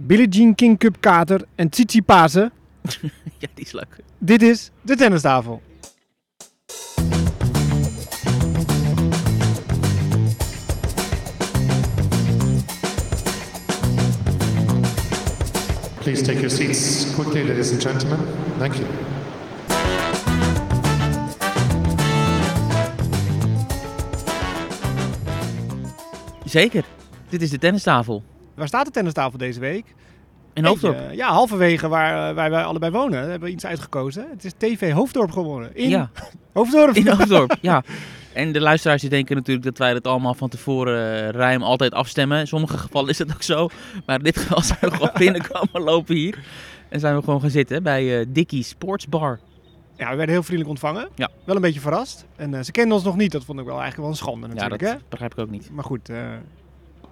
Billie Jean King Cup kater en Tsitsi Pasen. ja, die is leuk. Dit is de tennistafel. Please take your seats quickly, ladies and gentlemen. Thank you. Zeker. Dit is de tennistafel. Waar staat de tennistafel deze week? In Hoofddorp. Ja, halverwege waar, eh, waar wij allebei wonen. Hebben we iets uitgekozen. Het is TV Hoofddorp geworden. In Ja, Hoofddorp. in Hoofddorp. ja. En de luisteraars die denken natuurlijk dat wij het allemaal van tevoren eh, ruim altijd afstemmen. In sommige gevallen is dat ook zo. Maar in dit geval zijn we gewoon binnenkomen lopen hier. En zijn we gewoon gaan zitten bij eh Dickie Sports Bar. Ja, we werden heel vriendelijk ontvangen. Ja. Wel een beetje verrast. En ze kenden ons nog niet. Dat vond ik wel eigenlijk wel een schande Ja, natuurlijk. dat hè? begrijp ik ook niet. Maar goed,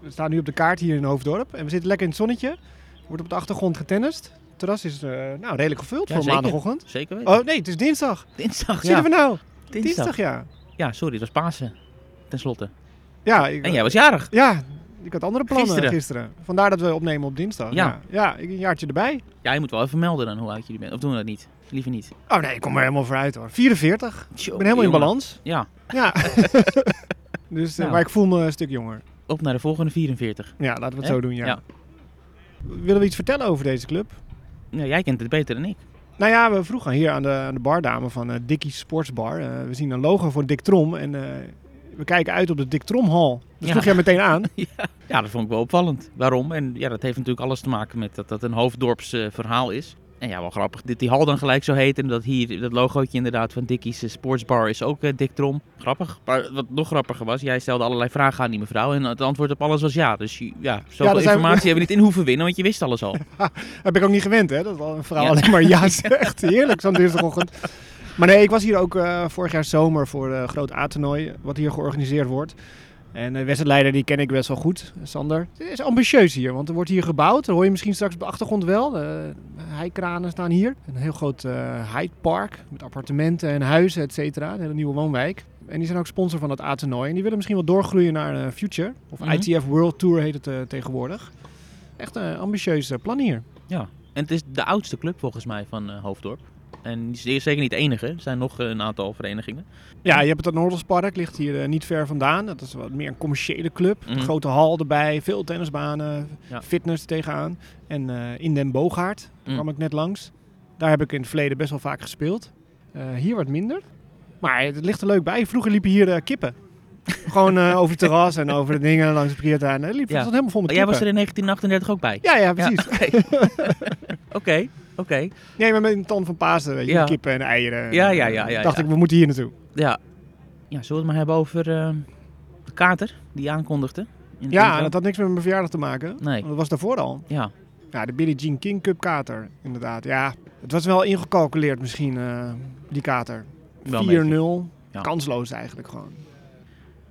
we staan nu op de kaart hier in Hoofddorp. En we zitten lekker in het zonnetje. Er wordt op de achtergrond getennist. Het terras is eh, nou, redelijk gevuld Ja, voor zeker. maandagochtend. Zeker weten. Oh nee, het is dinsdag. Dinsdag, Wat zitten ja. we nou? Dinsdag. ja. Ja, sorry, dat was Pasen. Ten slotte. Ja, ik, En jij was jarig. ja, ik had andere plannen Gisteren. gisteren. Vandaar dat we opnemen op dinsdag. Ja. Ja, ja ik- een jaartje erbij. Ja, je moet wel even melden dan hoe oud jullie bent. Of doen we dat niet? Liever niet. Oh nee, ik kom er helemaal vooruit hoor. 44. Tjo, Ik ben helemaal in balans. Ja, Ja. dus, eh, Nou. Maar ik voel me een stuk jonger. Op naar de volgende 44. Ja, laten we het Hè? zo doen, ja. Ja. Willen we iets vertellen over deze club? Ja, jij kent het beter dan ik. Nou ja, we vroegen hier aan de, aan de bardame van eh Dickie's Sportsbar. eh, we zien een logo voor Dick Trom en eh, we kijken uit op de Dick Trom Hall. Dat Ja. sloeg jij meteen aan. Ja, dat vond ik wel opvallend. Waarom? En ja, dat heeft natuurlijk alles te maken met dat dat een hoofddorps eh, verhaal is. En ja, wel grappig dat die hal dan gelijk zo heet. En dat hier dat logootje inderdaad van Dickie's Sportsbar is ook eh, Dick Trom. Grappig. Maar wat nog grappiger was, jij stelde allerlei vragen aan die mevrouw. En het antwoord op alles was ja. Dus ja, zoveel we- informatie hebben we niet in hoeven winnen, want je wist alles al. Heb ik ook niet gewend, hè? Dat wel een vrouw Ja. alleen maar ja zegt. Heerlijk, zo'n dinsdagochtend. Maar nee, ik was hier ook eh, vorig jaar zomer voor een groot A-toernooi, wat hier georganiseerd wordt. En de wedstrijdleider die ken ik best wel goed, Sander. Het is ambitieus hier, want er wordt hier gebouwd. Dat hoor je misschien straks op de achtergrond wel. De heikranen staan hier. Een heel groot eh Hyde Park met appartementen en huizen, et cetera. Een hele nieuwe woonwijk. En die zijn ook sponsor van het A-toernooi. En die willen misschien wel doorgroeien naar eh, Future. Of Mhm. ITF World Tour heet het eh, tegenwoordig. Echt een ambitieus eh, plan hier. Ja. En het is de oudste club volgens mij van eh, Hoofddorp. En die is zeker niet de enige. Er zijn nog eh, een aantal verenigingen. Ja, je hebt het Noorderspark, ligt hier eh, niet ver vandaan. Dat is wat meer een commerciële club. Mhm. Grote hal erbij, veel tennisbanen, Ja. fitness er tegenaan. En eh, in Den Boogaard Mm. kwam ik net langs. Daar heb ik in het verleden best wel vaak gespeeld. Hier wat minder. Maar het ligt er leuk bij. Vroeger liepen hier kippen. Gewoon over het terras en over de dingen langs de parkeertuin. Het liep Ja. helemaal vol met jij was er in 1938 ook bij? Ja, ja, precies. Ja, Oké, oké. Nee, maar met een ton van Pasen, weet je, Ja. kippen en eieren. Ja, ja, ja, ja, Dacht ja. ik, we moeten hier naartoe. Ja. ja, zullen we het maar hebben over eh, de kater die je aankondigde? In de Ja, intro? dat had niks met mijn verjaardag te maken. Nee. Want dat was daarvoor al. Ja, Ja, de Billie Jean King Cup kater, inderdaad. Ja, het was wel ingecalculeerd misschien, eh, die kater. 4-0. wel een beetje. Ja. Kansloos eigenlijk gewoon.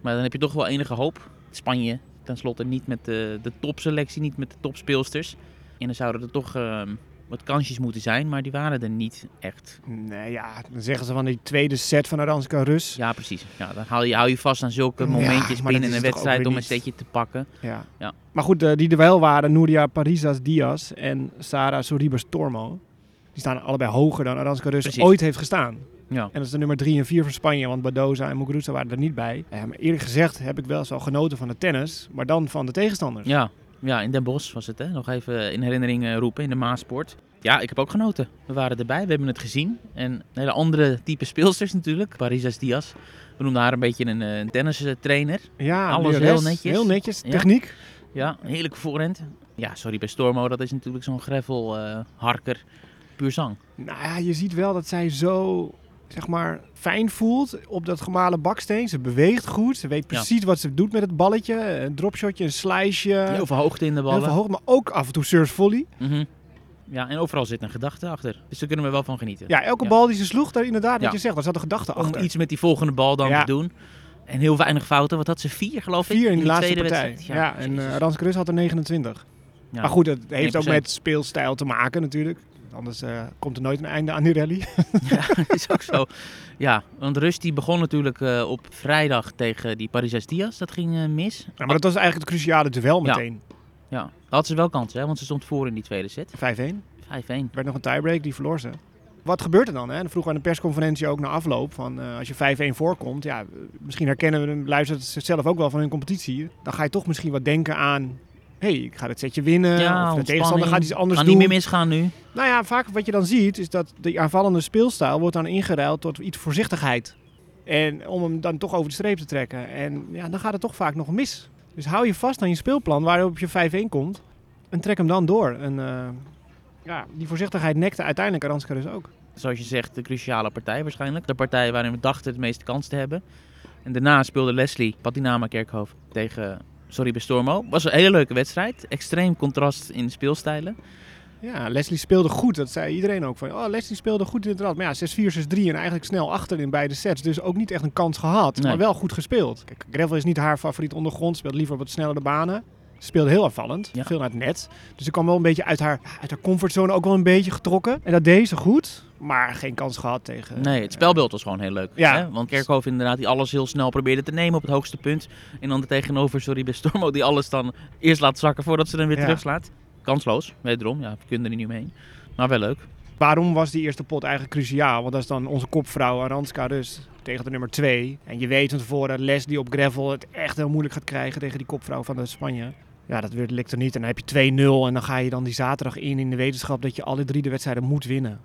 Maar dan heb je toch wel enige hoop. Spanje, tenslotte niet met de, de topselectie, niet met de topspeelsters. En dan zouden er toch ehm, wat kansjes moeten zijn, maar die waren er niet echt. Nee, ja, dan zeggen ze van die tweede set van Aranska Rus. Ja, precies. Ja, dan hou je, hou je vast aan zulke Ja, momentjes maar dat binnen een wedstrijd om een setje te pakken. Ja. Ja. Maar goed, eh, die er wel waren, Nuria Parisas Diaz en Sara Sorribes Tormo. Die staan allebei hoger dan Aranska Rus Precies. ooit heeft gestaan. Ja. En dat is de nummer 3 en 4 van Spanje, want Badoza en Muguruza waren er niet bij. Eh, maar eerlijk gezegd heb ik wel eens wel genoten van de tennis, maar dan van de tegenstanders. Ja, ja, in Den Bosch was het, hè? Nog even in herinnering eh, roepen, in de Maasport. Ja, ik heb ook genoten. We waren erbij, we hebben het gezien. En een hele andere type speelsters natuurlijk. Parisas Diaz. We noemden haar een beetje een, eh, een tennistrainer. Ja, Alles heel netjes. Heel netjes, techniek. Ja, een heerlijke voorhand. Ja, sorry, bij Stormo, dat is natuurlijk zo'n gravel eh, harker. Puur zang. Nou ja, je ziet wel dat zij zo, zeg maar, fijn voelt op dat gemalen baksteen. Ze beweegt goed. Ze weet Ja. precies wat ze doet met het balletje. Een dropshotje, een sliceje. Heel veel hoogte in de heel ballen. veel maar ook af en toe surf volley. Mhm. Ja, en overal zit een gedachte achter. Dus daar kunnen we wel van genieten. Ja, elke Ja. bal die ze sloeg, daar inderdaad, wat Ja. je zegt, daar zat een gedachte Om achter. iets met die volgende bal dan te doen. En heel weinig fouten. Wat had ze? Vier, geloof ik? Vier in de laatste tweede partij. wedstrijd. Ja, en jezus. uh, Rans Krus had er 29. Ja. Maar goed, het heeft ook 1%. met speelstijl te maken natuurlijk. Anders eh, komt er nooit een einde aan die rally. Ja, dat is ook zo. Ja, want Rust die begon natuurlijk eh, op vrijdag tegen die Paris Diaz. Dat ging eh, mis. Ja, maar dat was eigenlijk het cruciale duel Ja. meteen. Ja. Had ze wel kansen, hè? want ze stond voor in die tweede set. 5-1. 5-1. werd nog een tiebreak, die verloor ze. Wat gebeurt er dan? Hè? Dan vroegen we aan de persconferentie ook na afloop van als je 5-1 voorkomt, ja, misschien herkennen we hem, luistert ze zelf ook wel van hun competitie. Dan ga je toch misschien wat denken aan, hey, ik ga dit setje winnen. Ja, of de tegenstander gaat iets anders kan doen. niet meer misgaan nu. Nou ja, vaak wat je dan ziet is dat de aanvallende speelstijl wordt dan ingeruild tot iets voorzichtigheid. En om hem dan toch over de streep te trekken. En ja, dan gaat het toch vaak nog mis. Dus hou je vast aan je speelplan waarop je 5-1 komt. En trek hem dan door. En uh, ja, die voorzichtigheid nekte uiteindelijk Aranska dus ook. Zoals je zegt, de cruciale partij waarschijnlijk. De partij waarin we dachten het meeste kans te hebben. En daarna speelde Leslie Patinama Kerkhoff tegen Sorry Bestormo. Was een hele leuke wedstrijd. Extreem contrast in speelstijlen. Ja, Leslie speelde goed. Dat zei iedereen ook. Van, oh, Leslie speelde goed inderdaad. Maar ja, 6-4, 6-3 en eigenlijk snel achter in beide sets. Dus ook niet echt een kans gehad. Nee. Maar wel goed gespeeld. Kijk, Gravel is niet haar favoriet ondergrond. Speelt liever op wat snellere banen. Speelde heel aanvallend. Ja. Veel naar het net. Dus ze kwam wel een beetje uit haar, uit haar comfortzone ook wel een beetje getrokken. En dat deed ze goed. Maar geen kans gehad tegen... Nee, het spelbeeld was gewoon heel leuk. Ja. Hè? Want Kerkhoff inderdaad die alles heel snel probeerde te nemen op het hoogste punt. En dan tegenover, sorry, Bestormo die alles dan eerst laat zakken voordat ze dan weer ja. terugslaat. Kansloos, wederom. Ja, we kunnen er niet omheen. Maar wel leuk. Waarom was die eerste pot eigenlijk cruciaal? Want dat is dan onze kopvrouw Aranska dus tegen de nummer 2. En je weet van tevoren dat Les die op gravel het echt heel moeilijk gaat krijgen tegen die kopvrouw van de Spanje. Ja, dat lukt er niet. En dan heb je 2-0 en dan ga je dan die zaterdag in in de wetenschap dat je alle drie de wedstrijden moet winnen.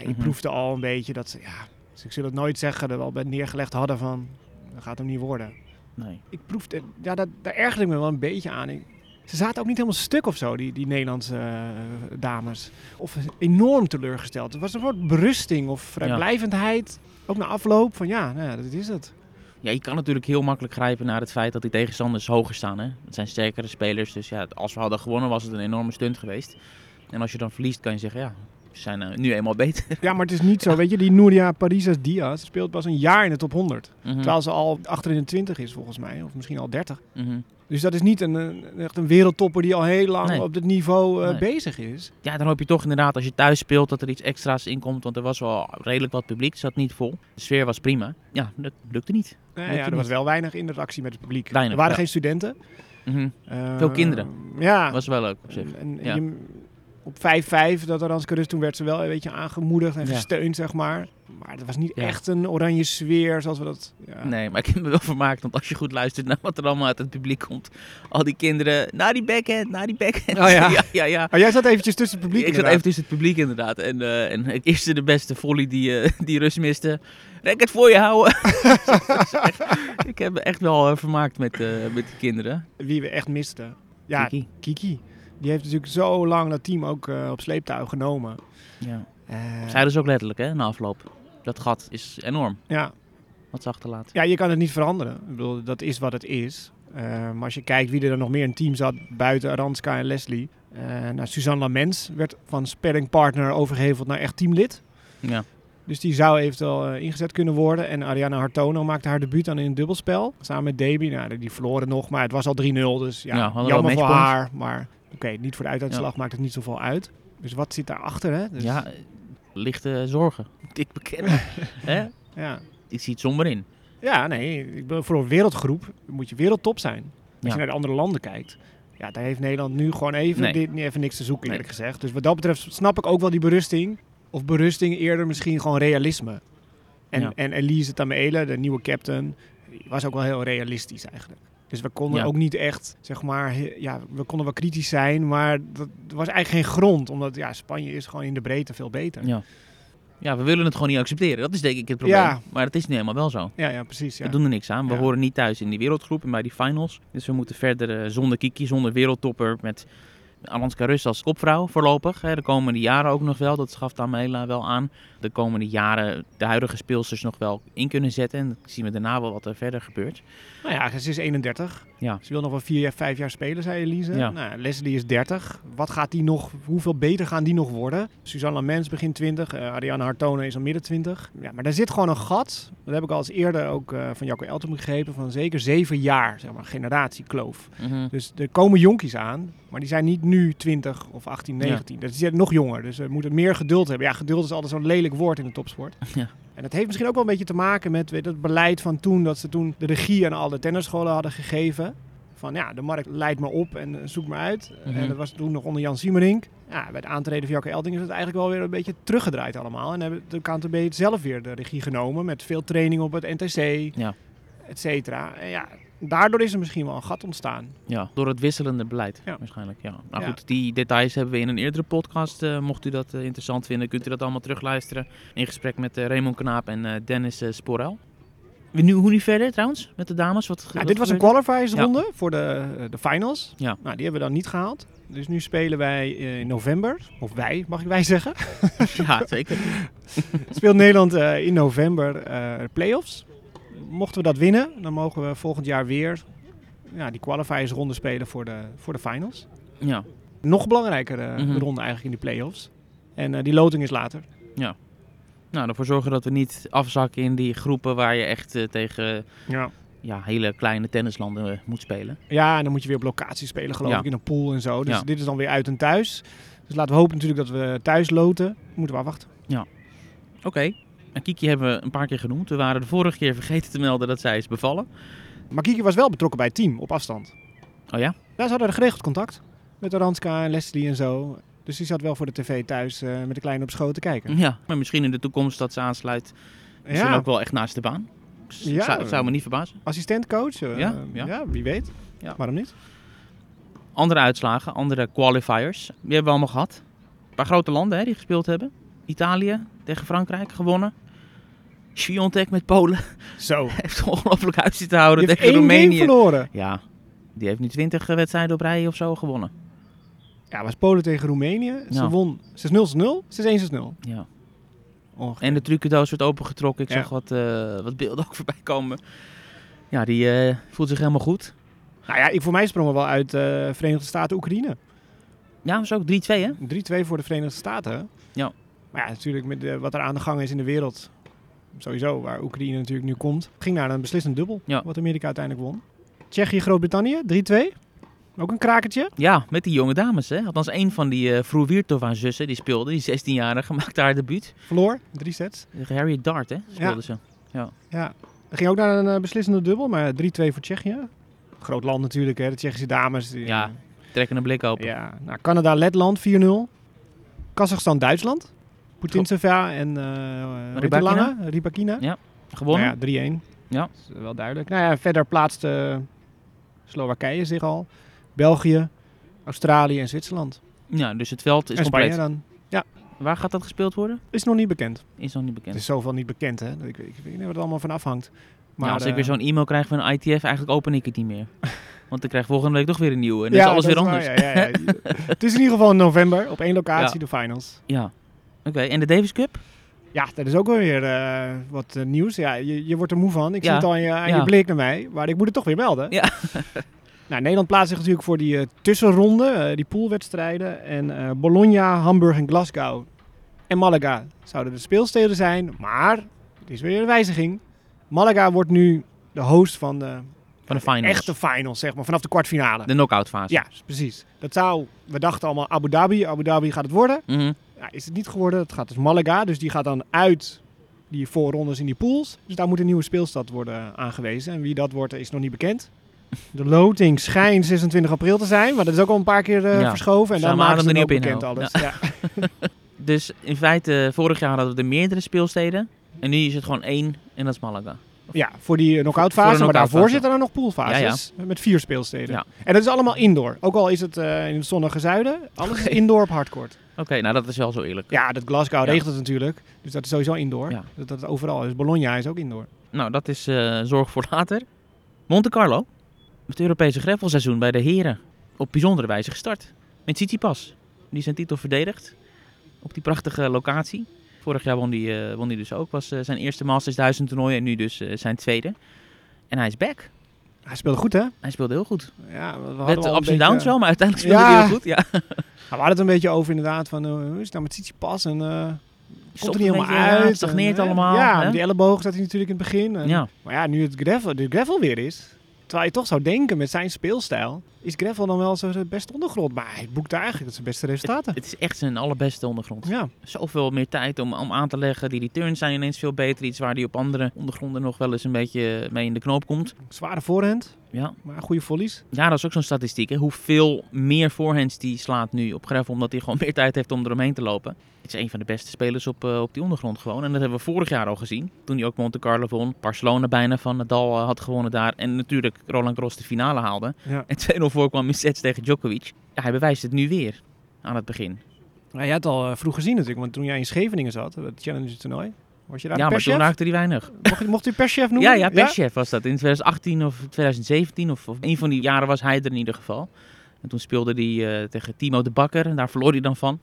Ik mm -hmm. proefde al een beetje dat, ja, dus ik zal het nooit zeggen, dat we al bij neergelegd hadden van, dat gaat hem niet worden. Nee. Ik proefde, ja, dat, daar ergerde ik me wel een beetje aan. Ik, ze zaten ook niet helemaal stuk of zo, die, die Nederlandse uh, dames. Of enorm teleurgesteld. Het was een soort berusting of vrijblijvendheid. Ja. Ook na afloop van ja, nou ja, dat is het. Ja, je kan natuurlijk heel makkelijk grijpen naar het feit dat die tegenstanders hoger staan. Hè? Het zijn sterkere spelers, dus ja, als we hadden gewonnen was het een enorme stunt geweest. En als je dan verliest kan je zeggen, ja, zijn uh, nu eenmaal beter. Ja, maar het is niet zo. Weet je, die Nuria Parisas Diaz speelt pas een jaar in de top 100. Mm -hmm. Terwijl ze al achter in de 20 is volgens mij, of misschien al 30. Mm -hmm. Dus dat is niet een, een, echt een wereldtopper die al heel lang nee. op dit niveau uh, nee. bezig is. Ja, dan hoop je toch inderdaad als je thuis speelt dat er iets extra's in komt. Want er was wel redelijk wat publiek, zat niet vol. De sfeer was prima. Ja, dat lukte niet. Nee, lukte ja, er niet. was wel weinig interactie met het publiek. Weinig, er waren ja. geen studenten. Mm -hmm. uh, Veel kinderen. Ja. Was wel leuk op zich. En, en ja. je, op 5-5, dat Aranska dus, toen werd ze wel een beetje aangemoedigd en Ja. gesteund, zeg maar. Maar het was niet Ja. echt een oranje sfeer zoals we dat... Ja. Nee, maar ik heb me wel vermaakt, want als je goed luistert naar wat er allemaal uit het publiek komt. Al die kinderen, naar die backhand, naar die backhand. Oh ja. ja, ja, ja. Maar jij zat eventjes tussen het publiek ik zat even tussen het publiek inderdaad. En, eh en ik eerste de beste volley die, eh, die Rus miste. Rek het voor je houden. ik heb me echt wel eh, vermaakt met, met die kinderen. Wie we echt misten. Ja, Kiki. Kiki. Die heeft natuurlijk zo lang dat team ook eh, op sleeptouw genomen. Ja. Eh, Zeiden ze ook letterlijk hè, na afloop. Dat gat is enorm, ja. wat ze achterlaat. ja, je kan het niet veranderen. Ik bedoel, dat is wat het is. Eh, maar als je kijkt wie er dan nog meer in het team zat buiten Aranska en Leslie. nou, Suzanne Lamens werd van sparringpartner overgeheveld naar echt teamlid. Ja. Dus die zou eventueel ingezet kunnen worden. En Ariana Hartono maakte haar debuut dan in een dubbelspel. Samen met Debbie. Nou, die verloren nog, maar het was al 3-0. Dus ja, Ja, jammer voor haar. Maar oké, niet voor de uituitslag maakt het niet zoveel uit. Dus wat zit daarachter, hè? Dus, ja, lichte zorgen. Ik bekennen. hè? ja. Ik zie het somber in. Ja, nee. Ik ben voor een wereldgroep moet je wereldtop zijn. Als Ja. je naar de andere landen kijkt. Ja, daar heeft Nederland nu gewoon even, Nee. dit, even niks te zoeken, Nee. eerlijk gezegd. Dus wat dat betreft snap ik ook wel die berusting. Of berusting eerder misschien gewoon realisme. En, Ja. en Elise Tamele, de nieuwe captain, die was ook wel heel realistisch eigenlijk. Dus we konden Ja. ook niet echt, zeg maar, ja, we konden wel kritisch zijn, maar dat was eigenlijk geen grond. Omdat, ja, Spanje is gewoon in de breedte veel beter. Ja. ja, we willen het gewoon niet accepteren. Dat is denk ik het probleem. Ja. Maar het is nu helemaal wel zo. Ja, ja, precies. Ja. We doen er niks aan. We horen niet thuis in die wereldgroep en bij die finals. Dus we moeten verder eh, zonder Kiki, zonder wereldtopper. Met Alanska Rus als kopvrouw voorlopig. Hè. De komende jaren ook nog wel. Dat schaft Amela wel aan. De komende jaren de huidige speelsters nog wel in kunnen zetten. En zien we daarna wel wat er verder gebeurt. Nou ja, ze is 31. Ja. Ze wil nog wel vier, vijf jaar spelen, zei Elise. Ja. Nou, Leslie is 30. Wat gaat die nog, hoeveel beter gaan die nog worden? Suzanne Lamens begint 20. eh Ariane Hartonen is al midden 20. Ja, maar daar zit gewoon een gat. Dat heb ik al eens eerder ook eh, van Jacco Elton begrepen. Van zeker zeven jaar, zeg maar, generatiekloof. Mhm. Dus er komen jonkies aan. Maar die zijn niet nu 20 of 18, 19. Dat is nog jonger. Dus we moeten meer geduld hebben. Ja, geduld is altijd zo'n lelijk woord in de topsport. Ja. En dat heeft misschien ook wel een beetje te maken met weet, het beleid van toen. Dat ze toen de regie aan alle tennisscholen hadden gegeven. Van ja, de markt leidt me op en eh, zoekt me uit. Mhm. En dat was toen nog onder Jan Siemerink. Ja, bij de aantreden van Jacke Elting is het eigenlijk wel weer een beetje teruggedraaid allemaal. En hebben de KNTB het zelf weer de regie genomen met veel training op het NTC, Ja. et cetera. En ja, daardoor is er misschien wel een gat ontstaan. Ja, door het wisselende beleid Ja. waarschijnlijk. Ja. Nou Ja. goed, die details hebben we in een eerdere podcast. Eh, mocht u dat eh, interessant vinden, kunt u dat allemaal terugluisteren. In gesprek met eh, Raymond Knaap en Dennis Sporel. We Nu, hoe nu verder trouwens met de dames? Wat, Ja, wat dit was een qualifiersronde voor de, de finals. Ja. Nou, die hebben we dan niet gehaald. Dus nu spelen wij in november. Of wij, mag ik wij zeggen. Ja, zeker. Speelt Nederland in november de play-offs. Mochten we dat winnen, dan mogen we volgend jaar weer ja, die qualifiersronde spelen voor de, voor de finals. Ja, Nog belangrijker eh, Mhm. ronde eigenlijk in die play-offs. En eh, die loting is later. nou ervoor zorgen dat we niet afzakken in die groepen waar je echt eh, tegen Ja. ja, hele kleine tennislanden moet spelen. ja, en dan moet je weer op locatie spelen, geloof Ja. ik, in een pool en zo. Dus Ja. dit is dan weer uit en thuis. Dus laten we hopen natuurlijk dat we thuis loten. Moeten we afwachten. Oké, en Kiki hebben we een paar keer genoemd. We waren de vorige keer vergeten te melden dat zij is bevallen. Maar Kiki was wel betrokken bij het team op afstand. Oh ja? Ja, ze hadden geregeld contact met Aranska en Leslie en zo. Dus die zat wel voor de tv thuis eh, met de kleine op schoot te kijken. Ja, maar misschien in de toekomst dat ze aansluit. Misschien Ja, ook wel echt naast de baan. Ja. Zou, zou me niet verbazen. assistentcoach. eh, Ja, ja, ja. wie weet. Ja. Waarom niet? Andere uitslagen, andere qualifiers. Die hebben we allemaal gehad. Een paar grote landen hè, die gespeeld hebben. Italië tegen Frankrijk gewonnen. Swiatek met Polen Zo. heeft ongelooflijk uit zitten houden Die heeft tegen Roemenië. verloren. Ja, die heeft nu 20 wedstrijden op rij of zo gewonnen. Ja, was Polen tegen Roemenië. Ze Ja. won 6-0, 6-0, 6-1, 6-0. Ja. Ongeveer. En de trucendoos werd opengetrokken. Ik Ja. zag wat, eh, wat beelden ook voorbij komen. Ja, die eh, voelt zich helemaal goed. Nou ja, ik, voor mij sprong er wel uit eh Verenigde Staten Oekraïne. Ja, was ook 3-2 hè? 3-2 voor de Verenigde Staten. Ja. Maar ja, natuurlijk met eh, wat er aan de gang is in de wereld. Sowieso, waar Oekraïne natuurlijk nu komt. Ging naar een beslissend dubbel. Ja. Wat Amerika uiteindelijk won. Tsjechië, Groot-Brittannië, 3-2. Ook een krakertje. Ja, met die jonge dames hè. Althans één van die uh, Vroe zussen die speelde. Die 16-jarige maakte haar debuut. Verloor, drie sets. Harriet Dart hè, speelde ze. Ja, er ging ook naar een eh, beslissende dubbel, maar 3-2 voor Tsjechië. Groot land natuurlijk, hè, de Tsjechische dames. Die, Ja, Trekken een blik open. ja. Nou, Canada, Letland 4-0. Kazachstan, Duitsland. Putintseva en uh. Lange, Rybakina. Gewonnen? Nou ja, 3-1. Ja. Dat is wel duidelijk. Nou ja, verder plaatste Slowakije zich al. België, Australië en Zwitserland. Ja, dus het veld is en compleet. Spanje dan. Waar gaat dat gespeeld worden? Is nog niet bekend. Is nog niet bekend. Het is zoveel niet bekend, hè. Ik, weet niet wat het allemaal van afhangt. Maar, ja, als ik eh, weer zo'n e-mail krijg van ITF, eigenlijk open ik het niet meer. Want ik krijg volgende week toch weer een nieuwe. En dan is alles weer anders. ja, ja, ja. het is in ieder geval in november, op één locatie, Ja. de finals. Ja. Oké, en de Davis Cup? Ja, dat is ook wel weer eh, wat eh, nieuws. Ja, je, je wordt er moe van. Ik Ja. zie het al aan, je, aan Ja. je blik naar mij. Maar ik moet het toch weer melden. Ja. nou, Nederland plaatst zich natuurlijk voor die eh, tussenronde, die poolwedstrijden. En Bologna, Hamburg en Glasgow en Malaga zouden de speelsteden zijn. Maar, er is weer een wijziging. Malaga wordt nu de host van de Van de finals. echte finals, zeg maar, vanaf de kwartfinale. De knockout fase. Ja, precies. Dat zou, we dachten allemaal Abu Dhabi, Abu Dhabi gaat het worden. Mhm. Ja, is het niet geworden. Het gaat dus Malaga. Dus die gaat dan uit die voorrondes in die pools. Dus daar moet een nieuwe speelstad worden aangewezen. En wie dat wordt, is nog niet bekend. De loting schijnt 26 april te zijn. Maar dat is ook al een paar keer eh, Ja. verschoven. En dan maken ze er niet bekend op alles. Ja. Dus in feite, vorig jaar hadden we er meerdere speelsteden. En nu is het gewoon één en dat is Malaga. Ja, voor die eh, knock-out fase. de maar daarvoor fase. zitten er nog poolfases. Met vier speelsteden. En dat is allemaal indoor. Ook al is het eh, in het zonnige zuiden. Alles is indoor op hardcourt. Oké, nou dat is wel zo eerlijk. Ja, dat Glasgow Ja. regelt het natuurlijk. Dus dat is sowieso indoor. Ja. Dat, dat is overal. Dus Bologna is ook indoor. Nou, dat is eh, zorg voor later. Monte Carlo. Het Europese greffelseizoen bij de heren. Op bijzondere wijze gestart. Met Tsitsipas. Die zijn titel verdedigt. Op die prachtige locatie. Vorig jaar won hij won die dus ook. Was eh, zijn eerste Masters 1000 toernooi. En nu dus eh, zijn tweede. En hij is back. Hij speelde goed, hè? Hij speelde heel goed. Ja, we, Met ups en downs wel, maar uiteindelijk speelde Ja. hij heel goed. Ja. Nou, we hadden het een beetje over inderdaad van uh, hoe is het nou met Tsitsipas en uh, komt er niet helemaal uit. het stagneert en, uh, allemaal, Ja, hè? die elleboog staat hij natuurlijk in het begin. En- Ja. Maar ja, nu het gravel, de gravel weer is, terwijl je toch zou denken met zijn speelstijl, is gravel dan wel zijn beste ondergrond. Maar hij boekt daar eigenlijk zijn beste resultaten. Het is echt zijn allerbeste ondergrond. ja, Zoveel meer tijd om, om aan te leggen. Die returns zijn ineens veel beter. Iets waar hij op andere ondergronden nog wel eens een beetje mee in de knoop komt. zware voorhand. Ja. Maar goede volleys. Ja, dat is ook zo'n statistiek. Hè? Hoeveel meer voorhands die slaat nu op gravel, omdat hij gewoon meer tijd heeft om eromheen te lopen. Het is een van de beste spelers op, eh, op die ondergrond gewoon. En dat hebben we vorig jaar al gezien. Toen hij ook Monte Carlo won. Barcelona bijna van Nadal eh, had gewonnen daar. En natuurlijk Roland Garros de finale haalde. Ja. En 2-0 voorkwam in sets tegen Djokovic. Ja, hij bewijst het nu weer aan het begin. Nou, jij had het al eh, vroeg gezien natuurlijk, want toen jij in Scheveningen zat, het Challenger toernooi, was je daar ja, maar toen raakte hij weinig. Mocht, mocht u perschef noemen? Ja, ja, perschef was dat. In 2018 of 2017 of, of een van die jaren was hij er in ieder geval. En toen speelde hij eh, tegen Timo de Bakker en daar verloor hij dan van.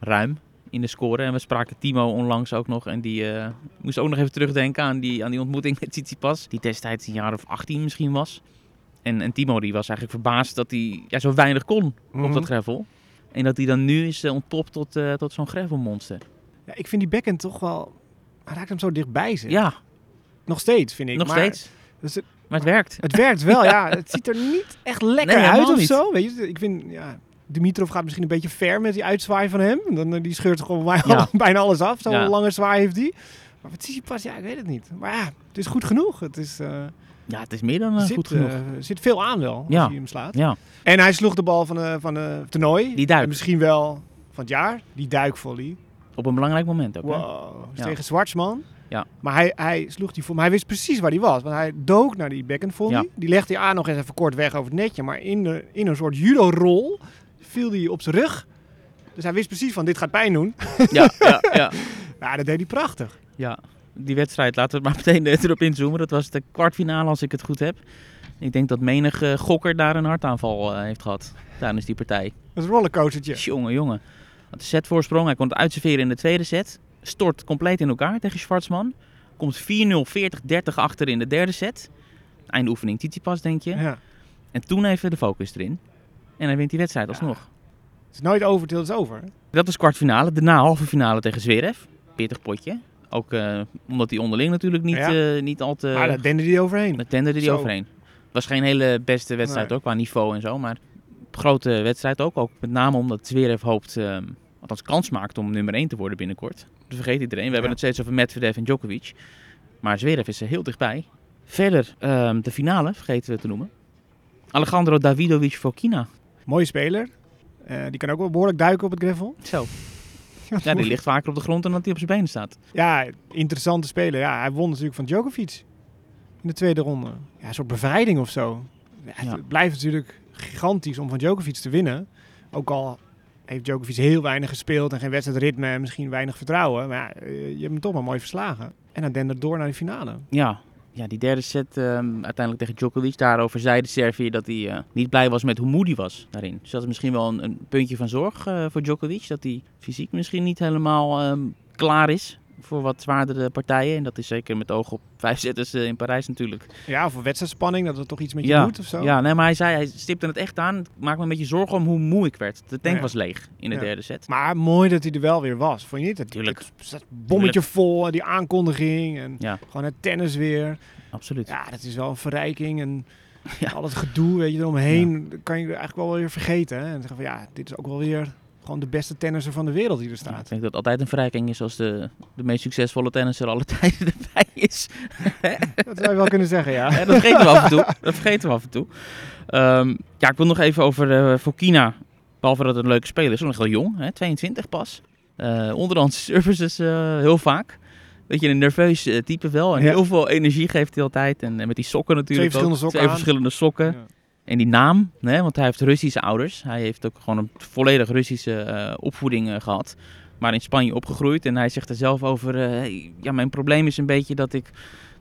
Ruim in de score. En we spraken Timo onlangs ook nog. En die eh, moest ook nog even terugdenken aan die, aan die ontmoeting met Tsitsipas. Die destijds een jaar of 18 misschien was. En, en Timo die was eigenlijk verbaasd dat hij ja, zo weinig kon op Mhm. dat gravel. En dat hij dan nu is uh, ontpopt tot, eh, tot zo'n gravelmonster. Ja, ik vind die backhand toch wel... Hij raakt hem zo dichtbij zich. Ja, Nog steeds, vind ik. nog maar, steeds. dus het, Maar het werkt. het werkt wel, ja. Het ziet er niet echt lekker Nee, uit of niet. zo. Weet je, ik vind... Ja, Dimitrov gaat misschien een beetje ver met die uitzwaai van hem. Dan, eh, die scheurt gewoon Ja. bijna alles af. Zo'n Ja. lange zwaai heeft hij. Maar wat zie je pas? Ja, ik weet het niet. Maar ja, het is goed genoeg. Het is, eh, Ja, het is meer dan eh, zit, goed genoeg. eh, zit veel aan wel, als hij hem slaat. ja, En hij sloeg de bal van van de toernooi. Die duik. En misschien wel van het jaar. Die duikvolley. op een belangrijk moment ook. Wow. Dus Ja. Tegen Zwartsman. Ja. Maar hij, hij sloeg die voor. Hij wist precies waar hij was. Want hij dook naar die backhand volley. Die legde hij aan nog eens even kort weg over het netje. Maar in, de, in een soort judo-rol viel hij op zijn rug. Dus hij wist precies van dit gaat pijn doen. Ja, ja, ja. Ja, dat deed hij prachtig. Ja. Die wedstrijd, laten we het maar meteen erop inzoomen. Dat was de kwartfinale, als ik het goed heb. Ik denk dat menig gokker daar een hartaanval eh, heeft gehad tijdens die partij. Dat is een rollercoastertje. Jongen, jongen. Had de setvoorsprong, hij kon het uitserveren in de tweede set. Stort compleet in elkaar tegen Schwarzman. Komt 4-0, 40-30 achter in de derde set. Einde oefening Tsitsipas, denk je. Ja. En toen even de focus erin. En hij wint die wedstrijd alsnog. Het is nooit over till het is over. Dat was kwartfinale. Daarna halve finale tegen Zverev. Pittig potje. Ook eh, omdat hij onderling natuurlijk niet, Ja. eh, niet al te... maar daar dende hij overheen. Daar tenderde hij Zo. overheen. Het was geen hele beste wedstrijd Nee. ook, qua niveau en zo. Maar grote wedstrijd ook. Ook met name omdat Zverev hoopt, eh, althans kans maakt om nummer 1 te worden binnenkort. Dat vergeet iedereen. We hebben het steeds over Medvedev en Djokovic. Maar Zverev is er heel dichtbij. Verder, ehm, de finale, vergeten we te noemen. Alejandro Davidovic Fokina. Mooie speler. Eh, die kan ook wel behoorlijk duiken op het gravel. Zo. Ja, die ligt vaker op de grond dan dat hij op zijn benen staat. Ja, interessante speler. Ja, hij won natuurlijk van Djokovic in de tweede ronde. Ja, een soort bevrijding of zo. Ja, Ja. Het blijft natuurlijk gigantisch om van Djokovic te winnen. Ook al heeft Djokovic heel weinig gespeeld en geen wedstrijdritme en misschien weinig vertrouwen. Maar ja, eh, je hebt hem toch maar mooi verslagen. En dan dendert door naar de finale. Ja, ja die derde set ehm, uiteindelijk tegen Djokovic. Daarover zei de Serviër dat hij eh, niet blij was met hoe moe hij was daarin. Dus dat is misschien wel een, een puntje van zorg eh, voor Djokovic. Dat hij fysiek misschien niet helemaal ehm, klaar is voor wat zwaardere partijen. En dat is zeker met oog op vijf zetters eh, in Parijs natuurlijk. Ja, voor wedstrijdspanning, dat het toch iets met je ja, doet of zo. ja, nee, maar hij zei, hij stipte het echt aan. Maak me een beetje zorgen om hoe moe ik werd. De tank Ja. was leeg in de Ja. derde set. Maar mooi dat hij er wel weer was. Vond je niet? Het, Tuurlijk. het zat bommetje vol, die aankondiging en Ja. gewoon het tennis weer. Absoluut. Ja, dat is wel een verrijking en al het gedoe weet je, eromheen kan je eigenlijk wel weer vergeten. Hè? En zeggen van ja, dit is ook wel weer gewoon de beste tennisser van de wereld die er Ja, ik staat. denk dat het altijd een verrijking is als de, de meest succesvolle tennisser alle tijden erbij is. Dat zou je wel kunnen zeggen, ja. Ja, dat vergeten we af en toe. Dat vergeten we af en toe. Ehm, ja, ik wil nog even over eh Fokina. Behalve dat het een leuke speler is. Nog wel jong, hè? 22 pas. Eh onderhands services eh, heel vaak. Weet je, een nerveus type wel. En Ja. heel veel energie geeft hij altijd. En, en met die sokken natuurlijk Twee ook. verschillende sokken Twee aan. verschillende sokken. En die naam, hè, want hij heeft Russische ouders. Hij heeft ook gewoon een volledig Russische eh, opvoeding eh, gehad. Maar in Spanje opgegroeid. En hij zegt er zelf over... eh, hey, ja, mijn probleem is een beetje dat ik...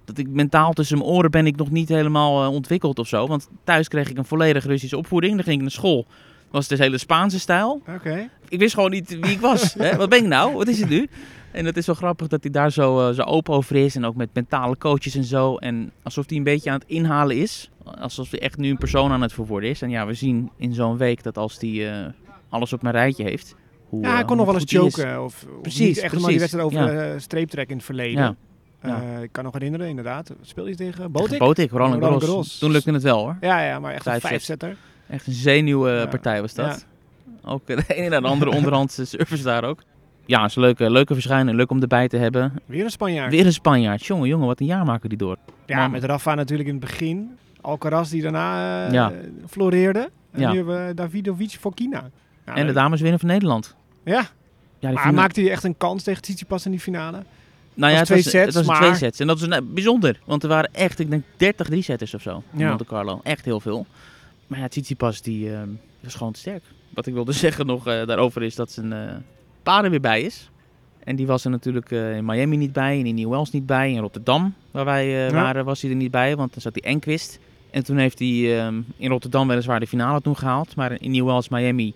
Dat ik mentaal tussen mijn oren ben ik nog niet helemaal ontwikkeld of zo. Want thuis kreeg ik een volledig Russische opvoeding. Dan ging ik naar school. Was het de hele Spaanse stijl. Oké. Ik wist gewoon niet wie ik was. hè? Wat ben ik nou? Wat is het nu? En het is zo grappig dat hij daar zo, zo open over is. En ook met mentale coaches en zo. En alsof hij een beetje aan het inhalen is. Alsof hij echt nu een persoon aan het verwoorden is. En ja, we zien in zo'n week dat als hij eh, alles op mijn rijtje heeft. Hoe, Ja, hij eh, kon nog wel eens choken. Of, of Precies, niet echt maar die precies. wedstrijd over eh, streeptrek in het verleden. Ja. Ja. Ik kan nog herinneren, inderdaad. Speel je tegen Botik? Botik, Roland Roland Garros. Garros. Toen lukte het wel hoor. Ja, ja, maar echt een vijfzetter. Echt een zenuwe Ja. partij was dat. Ook de ene naar de andere onderhandse service daar ook. Ja, is een leuke, leuke verschijning. Leuk om erbij te hebben. Weer een Spanjaard. Weer een Spanjaard. Jongen, jongen, wat een jaar maken die door. Ja, Man. met Rafa natuurlijk in het begin. Alcaraz die daarna eh, Ja. floreerde. En Ja. nu hebben we Davidovic voor Kina. Nou, En de dames winnen van Nederland. Ja, Ja, maar maakte hij echt een kans tegen Tsitsipas in die finale? Nou ja, was het twee was, sets, het was een maar- twee sets. En dat is nou, bijzonder. Want er waren echt, ik denk, 30 drie-setters of zo in Ja. Monte Carlo. Echt heel veel. Maar ja, Tsitsipas, die eh, was gewoon te sterk. Wat ik wilde zeggen nog eh, daarover is dat zijn eh pa er weer bij is. En die was er natuurlijk eh, in Miami niet bij, en in New Wales niet bij. In Rotterdam, waar wij eh, Ja. waren, was hij er niet bij, want dan zat hij Enquist. En toen heeft hij ehm, in Rotterdam weliswaar de finale toen gehaald. Maar in New Wales, Miami,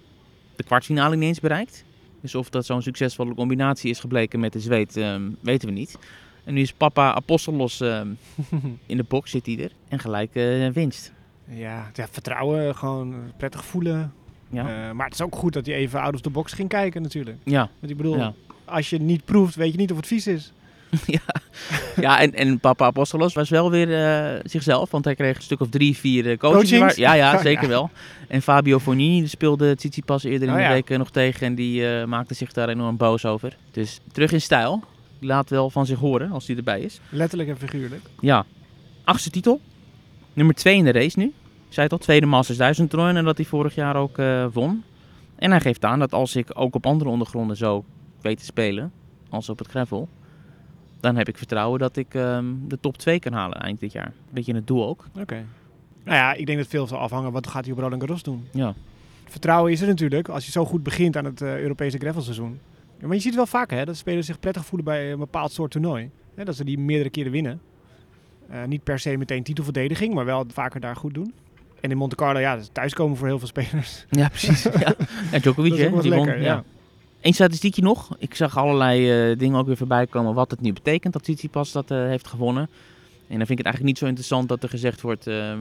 de kwartfinale niet eens bereikt. Dus of dat zo'n succesvolle combinatie is gebleken met de zweet, ehm, weten we niet. En nu is papa Apostolos ehm, in de box, zit hij er. En gelijk eh, winst. Ja, ja, vertrouwen, gewoon prettig voelen. Ja, Eh, maar het is ook goed dat hij even out of the box ging kijken natuurlijk. ja. Want ik bedoel, ja. als je het niet proeft, weet je niet of het vies is. ja en, en papa Apostolos was wel weer eh, zichzelf. Want hij kreeg een stuk of drie, vier coachings. Coachings? Ja, ja, Ja. zeker wel. En Fabio Fognini speelde Tsitsipas eerder in Oh, de ja. week eh, nog tegen. En die maakte zich daar enorm boos over. Dus terug in stijl. Laat wel van zich horen als hij erbij is. Letterlijk en figuurlijk. Ja, achtste titel. Nummer twee in de race nu. Ik zei het al, tweede Masters 1000 toernooi en dat hij vorig jaar ook won. En hij geeft aan dat als ik ook op andere ondergronden zo weet te spelen, als op het gravel, dan heb ik vertrouwen dat ik ehm, de top 2 kan halen eind dit jaar. Beetje het doel ook. Oké. Nou ja, ik denk dat veel zal afhangen. Wat gaat hij op Roland Garros doen? Ja, Vertrouwen is er natuurlijk als je zo goed begint aan het eh, Europese gravelseizoen. Ja, maar je ziet het wel vaker, hè, dat spelers zich prettig voelen bij een bepaald soort toernooi. Hè, dat ze die meerdere keren winnen. Eh, niet per se meteen titelverdediging, maar wel vaker daar goed doen. En in Monte Carlo, ja, dat is thuiskomen voor heel veel spelers. ja precies. ja. ja, Djokovic, hè, die won. lekker, ja. ja. Eén statistiekje nog. Ik zag allerlei eh, dingen ook weer voorbij komen wat het nu betekent dat Tsitsipas dat eh, heeft gewonnen. En dan vind ik het eigenlijk niet zo interessant dat er gezegd wordt... eh,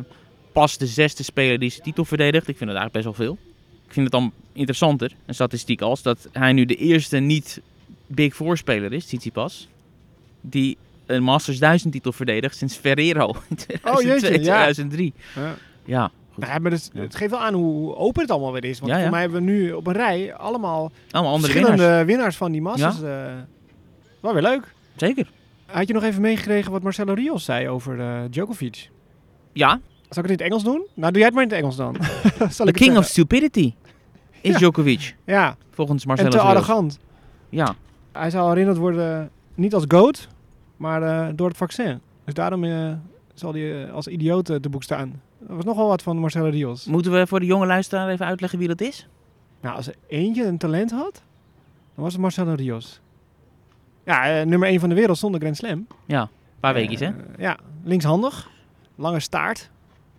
pas de zesde speler die zijn titel verdedigt. Ik vind het eigenlijk best wel veel. Ik vind het dan interessanter, een statistiek als... dat hij nu de eerste niet Big Four speler is, Tsitsipas... die een Masters 1000 titel verdedigt sinds Ferrero in 2002, Oh, jeetje, ja. 2003. Ja. Ja. Nou, maar dus, Ja. het geeft wel aan hoe open het allemaal weer is. Want Ja, ja. voor mij hebben we nu op een rij allemaal Allemaal andere verschillende winnaars. winnaars. van die Masters. eh wel weer leuk. Zeker. Had je nog even meegekregen wat Marcelo Rios zei over eh, Djokovic? Ja, Zal ik het in het Engels doen? Nou, doe jij het maar in het Engels dan. Zal the king of stupidity is Ja. Djokovic. Ja, Volgens en Marcelo te Rios. arrogant. Ja, Hij zou herinnerd worden niet als GOAT, maar eh, door het vaccin. Dus daarom eh, zal hij als idioot te boek staan. Dat was nogal wat van Marcelo Rios. moeten we voor de jonge luisteraar even uitleggen wie dat is? Nou, als er eentje een talent had, dan was het Marcelo Rios. Ja, eh, nummer 1 van de wereld zonder Grand Slam. Ja, een paar weekjes hè? Eh, ja, linkshandig. Lange staart.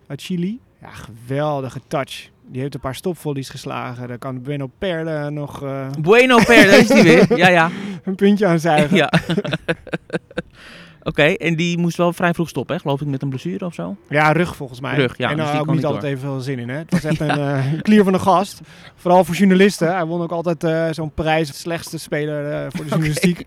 Uit Chili. Ja, geweldige touch. Die heeft een paar stopvolleys geslagen. Daar kan Bueno Perle nog eh, Bueno Per, daar is die weer. Ja, ja. een puntje aan zuigen. ja. Oké, en die moest wel vrij vroeg stoppen, hè? geloof ik, met een blessure of zo. Ja, rug volgens mij. Rug, ja, En dus daar die ook kon niet niet altijd even veel zin in. Hè? Het was echt een eh, klier van de gast. Vooral voor journalisten. Hij won ook altijd eh, zo'n prijs. Slechtste speler eh, voor de journalistiek.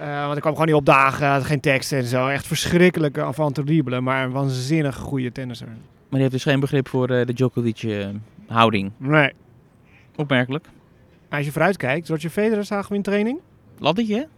Eh, want ik kwam gewoon niet opdagen. Had geen tekst en zo. Echt verschrikkelijk avant terrible. Maar een waanzinnig goede tennisser. Maar die heeft dus geen begrip voor eh, de Djokovic-houding. Nee. Opmerkelijk. Als je vooruit kijkt. Roger Federer zagen we in training. Laddetje,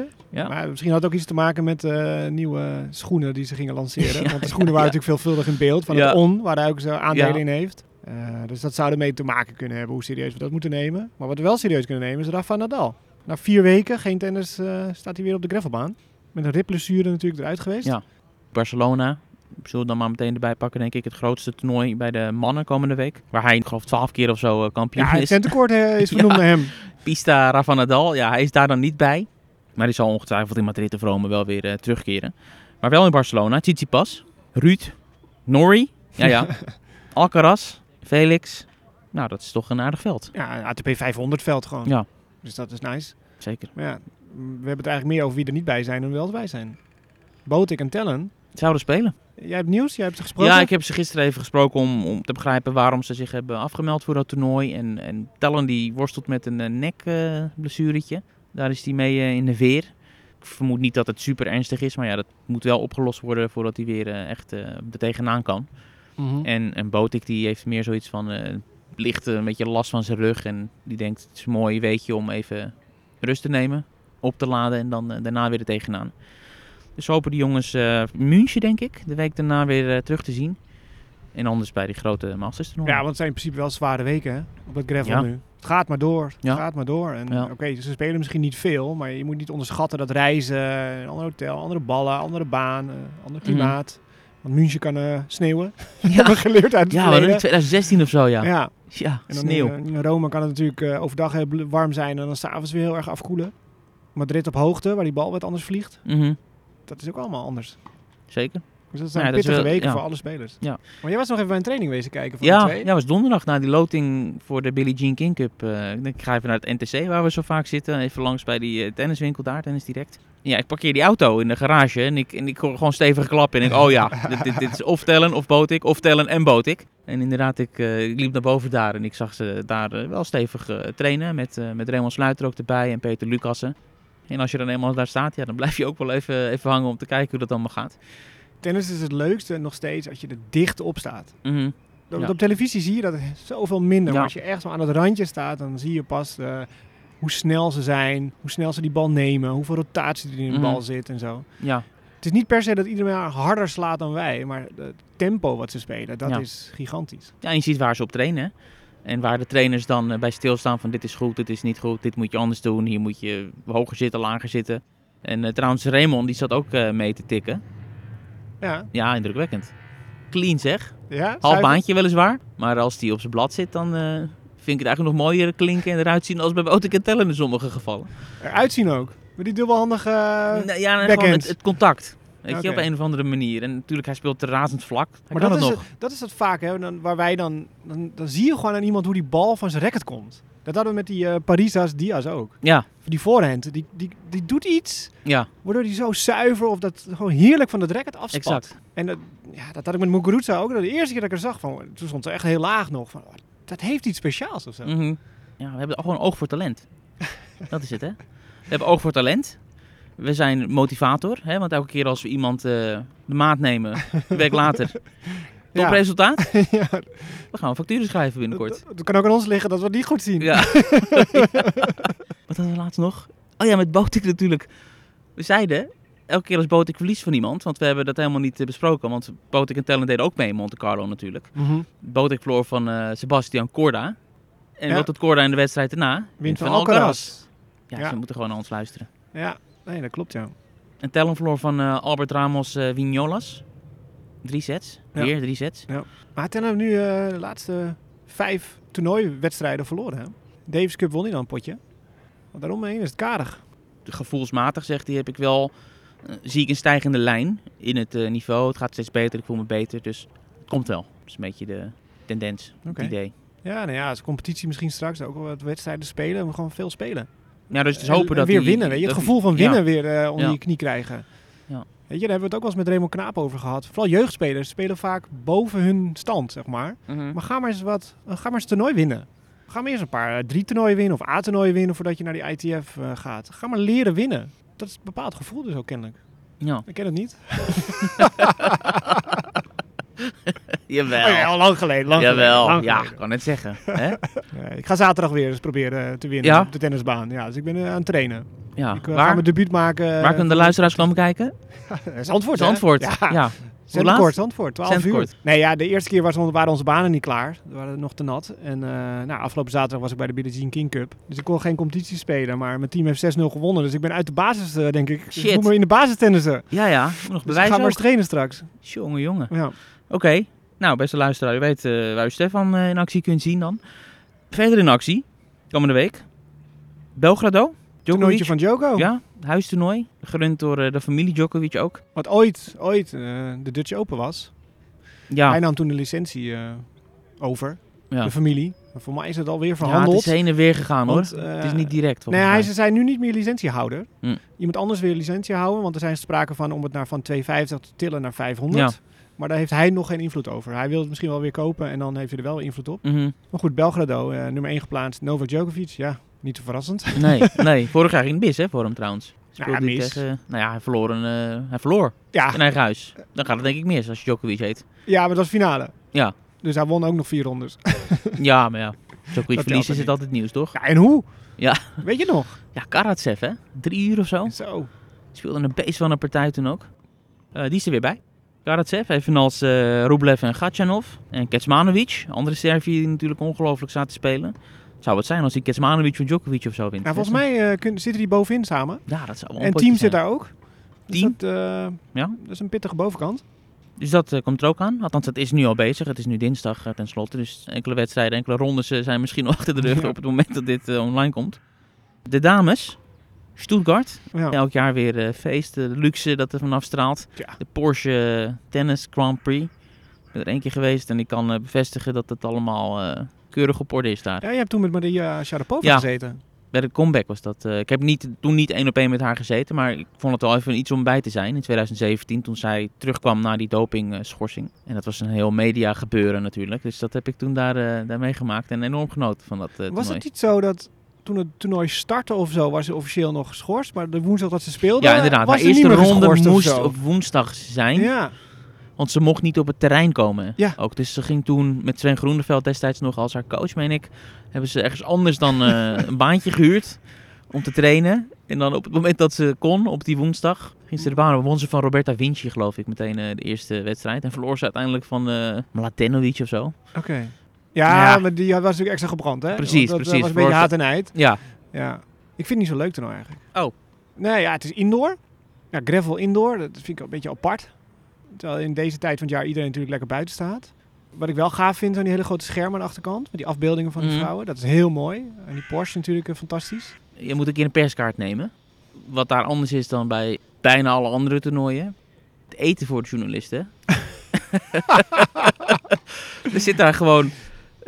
hè? Ja. Maar misschien had het ook iets te maken met eh, nieuwe schoenen die ze gingen lanceren. Ja, Want de schoenen waren natuurlijk veelvuldig in beeld. Van het On, waar hij ook zijn aandelen in heeft. Eh, dus dat zou ermee te maken kunnen hebben hoe serieus we dat moeten nemen. Maar wat we wel serieus kunnen nemen is Rafa Nadal. Na vier weken, geen tennis, eh, staat hij weer op de gravelbaan. Met een ribblessure natuurlijk eruit geweest. Ja. Barcelona, zullen we dan maar meteen erbij pakken, denk ik. Het grootste toernooi bij de mannen komende week. Waar hij, ik geloof, twaalf keer of zo kampioen Ja, het is. eh, is vernoemd Ja. naar hem. Pista Rafa Nadal, ja, hij is daar dan niet bij. Maar die zal ongetwijfeld in Madrid of Rome wel weer eh, terugkeren. Maar wel in Barcelona. Tsitsipas, Ruud, Norrie, ja ja, Alcaraz, Felix. Nou, dat is toch een aardig veld. Ja, een ATP 500 veld gewoon. Ja. Dus dat is nice. Zeker. Maar ja, we hebben het eigenlijk meer over wie er niet bij zijn dan wel bij zijn. Botik en Tellen. Zouden spelen. Jij hebt nieuws? Jij hebt ze gesproken? Ja, ik heb ze gisteren even gesproken om, om te begrijpen waarom ze zich hebben afgemeld voor dat toernooi. En, en Tellen die worstelt met een uh, nekblessuretje. Daar is hij mee eh, in de veer. Ik vermoed niet dat het super ernstig is, maar ja, dat moet wel opgelost worden voordat hij weer eh, echt eh er tegenaan kan. Mhm. En, en Botik die heeft meer zoiets van eh, licht een beetje last van zijn rug. En die denkt het is een mooi weetje om even rust te nemen, op te laden en dan daarna weer er tegenaan. Dus hopen die jongens uh, München, denk ik, de week daarna weer uh, terug te zien. En anders bij die grote Masters toernooi. Ja, want het zijn in principe wel zware weken hè, op het gravel ja. nu. Gaat maar door, ja. gaat maar door. En Ja. oké, ze spelen misschien niet veel, maar je moet niet onderschatten dat reizen, een ander hotel, andere ballen, andere baan, eh, ander klimaat. Want München kan eh, sneeuwen. Ja. Hebben we geleerd uit het Ja, we in 2016 of zo, ja. Ja, Ja, sneeuw. In, in Rome kan het natuurlijk eh, overdag heel warm zijn en dan s'avonds weer heel erg afkoelen. Madrid op hoogte, waar die bal wat anders vliegt. Mhm, Dat is ook allemaal anders. Zeker. Dus dat zijn Ja, pittige wel- weken ja. voor alle spelers. Ja. Maar jij was nog even bij een training wezen kijken van de Ja, twee. ja, was donderdag na die loting voor de Billie Jean King Cup. Eh, ik ga even naar het NTC waar we zo vaak zitten. Even langs bij die eh, tenniswinkel daar, Tennis Direct. Ja, ik parkeer die auto in de garage en ik, en ik hoor gewoon stevige klappen. En ik, oh ja, dit, dit, dit is of tellen of boot ik, of tellen en boot ik. En inderdaad, ik, eh, ik liep naar boven daar en ik zag ze daar wel stevig trainen. Met, met Raymond Sluiter ook erbij en Peter Lucassen. En als je dan eenmaal daar staat, ja, dan blijf je ook wel even, even hangen om te kijken hoe dat allemaal gaat. Tennis is het leukste nog steeds als je er dicht op staat. Mhm. Dat- Ja. Op televisie zie je dat zoveel minder. Ja. Maar als je echt aan het randje staat, dan zie je pas eh, hoe snel ze zijn, hoe snel ze die bal nemen, hoeveel rotatie er in de Mhm. bal zit en zo. Ja, Het is niet per se dat iedereen harder slaat dan wij, maar het tempo wat ze spelen, dat Ja. is gigantisch. Ja, en je ziet waar ze op trainen. hè. En waar de trainers dan eh, bij stilstaan van dit is goed, dit is niet goed, dit moet je anders doen. Hier moet je hoger zitten, lager zitten. En eh, trouwens, Raymond die zat ook mee te tikken. Ja, Ja, indrukwekkend. Clean zeg. ja Half baantje weliswaar. Maar als die op zijn blad zit, dan eh, vind ik het eigenlijk nog mooier klinken en eruit zien als bij Tellen in sommige gevallen. Eruit zien ook. Met die dubbelhandige... Ja, backhand. gewoon het, het contact. Weet je, op een of andere manier. En natuurlijk, hij speelt razend vlak. Hij maar dat het is, nog. het, dat is het vaak, hè, dan, waar wij dan, dan... Dan zie je gewoon aan iemand hoe die bal van zijn racket komt. Dat hadden we met die eh Parisas Diaz ook. Ja, Die voorhand, die, die, die doet iets ja, waardoor die zo zuiver of dat gewoon heerlijk van het racket afspat. exact. En dat, ja, dat had ik met Muguruza ook. De eerste keer dat ik er zag, van, toen stond ze echt heel laag nog. Van, oh, dat heeft iets speciaals of zo. Mhm. Ja, we hebben gewoon oog voor talent. dat is het, hè? We hebben oog voor talent. We zijn motivator, hè? want elke keer als we iemand eh, de maat nemen, een week later, top resultaat, ja, we gaan facturen schrijven binnenkort. dat, dat kan ook aan ons liggen dat we het niet goed zien. Ja. Wat hadden we laatst nog? Oh ja, met Botik natuurlijk. We zeiden, elke keer als Botik verliest van iemand, want we hebben dat helemaal niet eh, besproken, want Botik en Tellen deden ook mee in Monte Carlo natuurlijk. Mhm. Botik verloor van eh, Sebastian Corda. En Ja. wat doet Corda in de wedstrijd daarna? Wint van Alcaraz. Ja, Ja. ze moeten gewoon naar ons luisteren. Ja, nee, dat klopt ja. En Tellen verloor van eh, Albert Ramos eh Vignolas. Drie sets. Ja. Weer drie sets. Maar ten hebben we nu eh, de laatste vijf toernooiwedstrijden verloren. Hè? Davis Cup won hij dan een potje. Want daaromheen is het karig. Gevoelsmatig zegt hij, heb ik wel, zie ik een stijgende lijn in het niveau. Het gaat steeds beter, ik voel me beter. Dus het komt wel. Dat is een beetje de tendens, het idee. Ja, nou ja, als competitie misschien straks ook wel wat wedstrijden spelen. We gewoon veel spelen. Ja, dus het is En- hopen en dat weer winnen. Weet je? Het gevoel van winnen ja. weer eh, onder Ja. je knie krijgen. Ja. Weet je, daar hebben we het ook wel eens met Raymond Knaap over gehad. Vooral jeugdspelers spelen vaak boven hun stand, zeg maar. Mhm. Maar ga maar eens wat, ga maar eens een toernooi winnen. Ga maar eerst een paar eh, drie toernooien winnen of A-toernooien winnen voordat je naar die ITF eh, gaat. Ga maar leren winnen. Dat is een bepaald gevoel dus ook kennelijk. Ja. Ik ken het niet. Jawel. Oh ja, al lang geleden. Lang Jawel. geleden, lang ja, geleden. kan het zeggen. Hè? Ik ga zaterdag weer eens proberen eh, te winnen Ja? op de tennisbaan. Ja, dus ik ben eh, aan het trainen. Ja. ik eh, ga Waar, mijn debuut maken. waar kunnen de luisteraars komen kijken? Zandvoort, hè? Zandvoort. Ja, Ja. Zandvoort, Zandvoort, 12 Zandvoort. uur. Nee, ja, de eerste keer was, waren onze banen niet klaar. We waren nog te nat. En eh, nou, afgelopen zaterdag was ik bij de Billie Jean King Cup. Dus ik kon geen competitie spelen. Maar mijn team heeft 6-0 gewonnen. Dus ik ben uit de basis, eh, denk ik. Dus ik moet maar in de basis tennissen. Ja, ja. Nog Dus ik ga maar eens trainen straks. Jongen, jongen. Ja. Oké. Nou, beste luisteraar, u weet eh, waar u Stefan eh, in actie kunt zien dan. Verder in actie, komende week. Belgrado. Toernooitje van Djoko. Ja, huistoernooi. Gerund door eh, de familie Djokovic ook. Wat ooit, ooit de Dutch Open was. Ja, Hij nam toen de licentie over. ja. De familie. Maar voor mij is het alweer ja het verhandeld. is heen en weer gegaan Want, hoor. het is niet direct Nee, hij, ze zijn nu niet meer licentiehouder. Hm. Iemand anders wil licentie houden, want er zijn sprake van om het naar van 250 te tillen naar 500. Maar daar heeft hij nog geen invloed over. Hij wil het misschien wel weer kopen en dan heeft hij er wel invloed op. Mhm. Maar goed, Belgrado, eh, nummer 1 geplaatst. Novak Djokovic, ja, niet te verrassend. Nee, nee. Vorig jaar ging het mis hè, voor hem trouwens. Ja, hij mis. tegen, nou ja, hij verloor, een, eh, hij verloor Ja, in eigen huis. Dan gaat het denk ik mis als je Djokovic heet. ja, maar dat was finale. Ja. Dus hij won ook nog vier rondes. Ja, maar ja. Djokovic verliezen is het altijd nieuws, toch? Ja, en hoe? Ja. Weet je nog? Ja, Karatsev hè? Drie uur of zo? Zo. Speelde een beest van een partij toen ook. Eh, die is er weer bij. Karatsev, evenals eh Rublev en Gatchanov. En Kecmanovic, andere Servië die natuurlijk ongelooflijk staat te spelen. Zou het zijn als die Kecmanovic van Djokovic of zo wint? Nou, volgens mij eh, kun- zitten die bovenin samen. Ja, dat zou wel En team zit daar ook. Dus Team? Dat, eh, Ja. dat is een pittige bovenkant. Dus dat komt er ook aan. Althans, het is nu al bezig. Het is nu dinsdag uh, tenslotte. Dus enkele wedstrijden, enkele rondes uh, zijn misschien nog achter de rug Ja. op het moment dat dit uh, online komt. De dames. Stuttgart. Ja. Elk jaar weer uh, feest. De luxe dat er vanaf straalt. Ja. De Porsche Tennis Grand Prix. Ik ben er één keer geweest en ik kan uh, bevestigen dat het allemaal uh, keurig op orde is daar. Ja, je hebt toen met Maria Sharapova Ja. gezeten. Bij de comeback was dat. Ik heb niet, toen niet één op één met haar gezeten, maar ik vond het wel even iets om bij te zijn. In 2017, toen zij terugkwam na die doping-schorsing. En dat was een heel media gebeuren natuurlijk. Dus dat heb ik toen daar, daar meegemaakt en enorm genoten van dat Was het niet zo dat toen het toernooi startte of zo, was ze officieel nog geschorst? Maar de woensdag dat ze speelde, Ja, inderdaad. was Haar eerste ronde moest op woensdag zijn. Ja, Want ze mocht niet op het terrein komen. Ja. Ook, dus ze ging toen met Sven Groeneveld destijds nog als haar coach, meen ik. Hebben ze ergens anders dan eh, een baantje gehuurd om te trainen. En dan op het moment dat ze kon, op die woensdag, ging ze de baan. Won ze van Roberta Vinci, geloof ik, meteen eh, de eerste wedstrijd. En verloor ze uiteindelijk van eh Mladenovic of zo. oké. Ja, Ja. maar die was natuurlijk extra gebrand, hè? Precies, dat, eh, precies. was een beetje haat en. Ja, Ja. Ik vind het niet zo leuk toernooi eigenlijk. Oh. Nee, ja, het is indoor. Ja, gravel indoor, dat vind ik een beetje apart. Terwijl in deze tijd van het jaar iedereen natuurlijk lekker buiten staat. Wat ik wel gaaf vind, zijn die hele grote schermen aan de achterkant. Met die afbeeldingen van die Mhm. vrouwen. Dat is heel mooi. En die Porsche natuurlijk eh, fantastisch. je moet een keer een perskaart nemen. Wat daar anders is dan bij bijna alle andere toernooien. Het eten voor de journalisten. er zit daar gewoon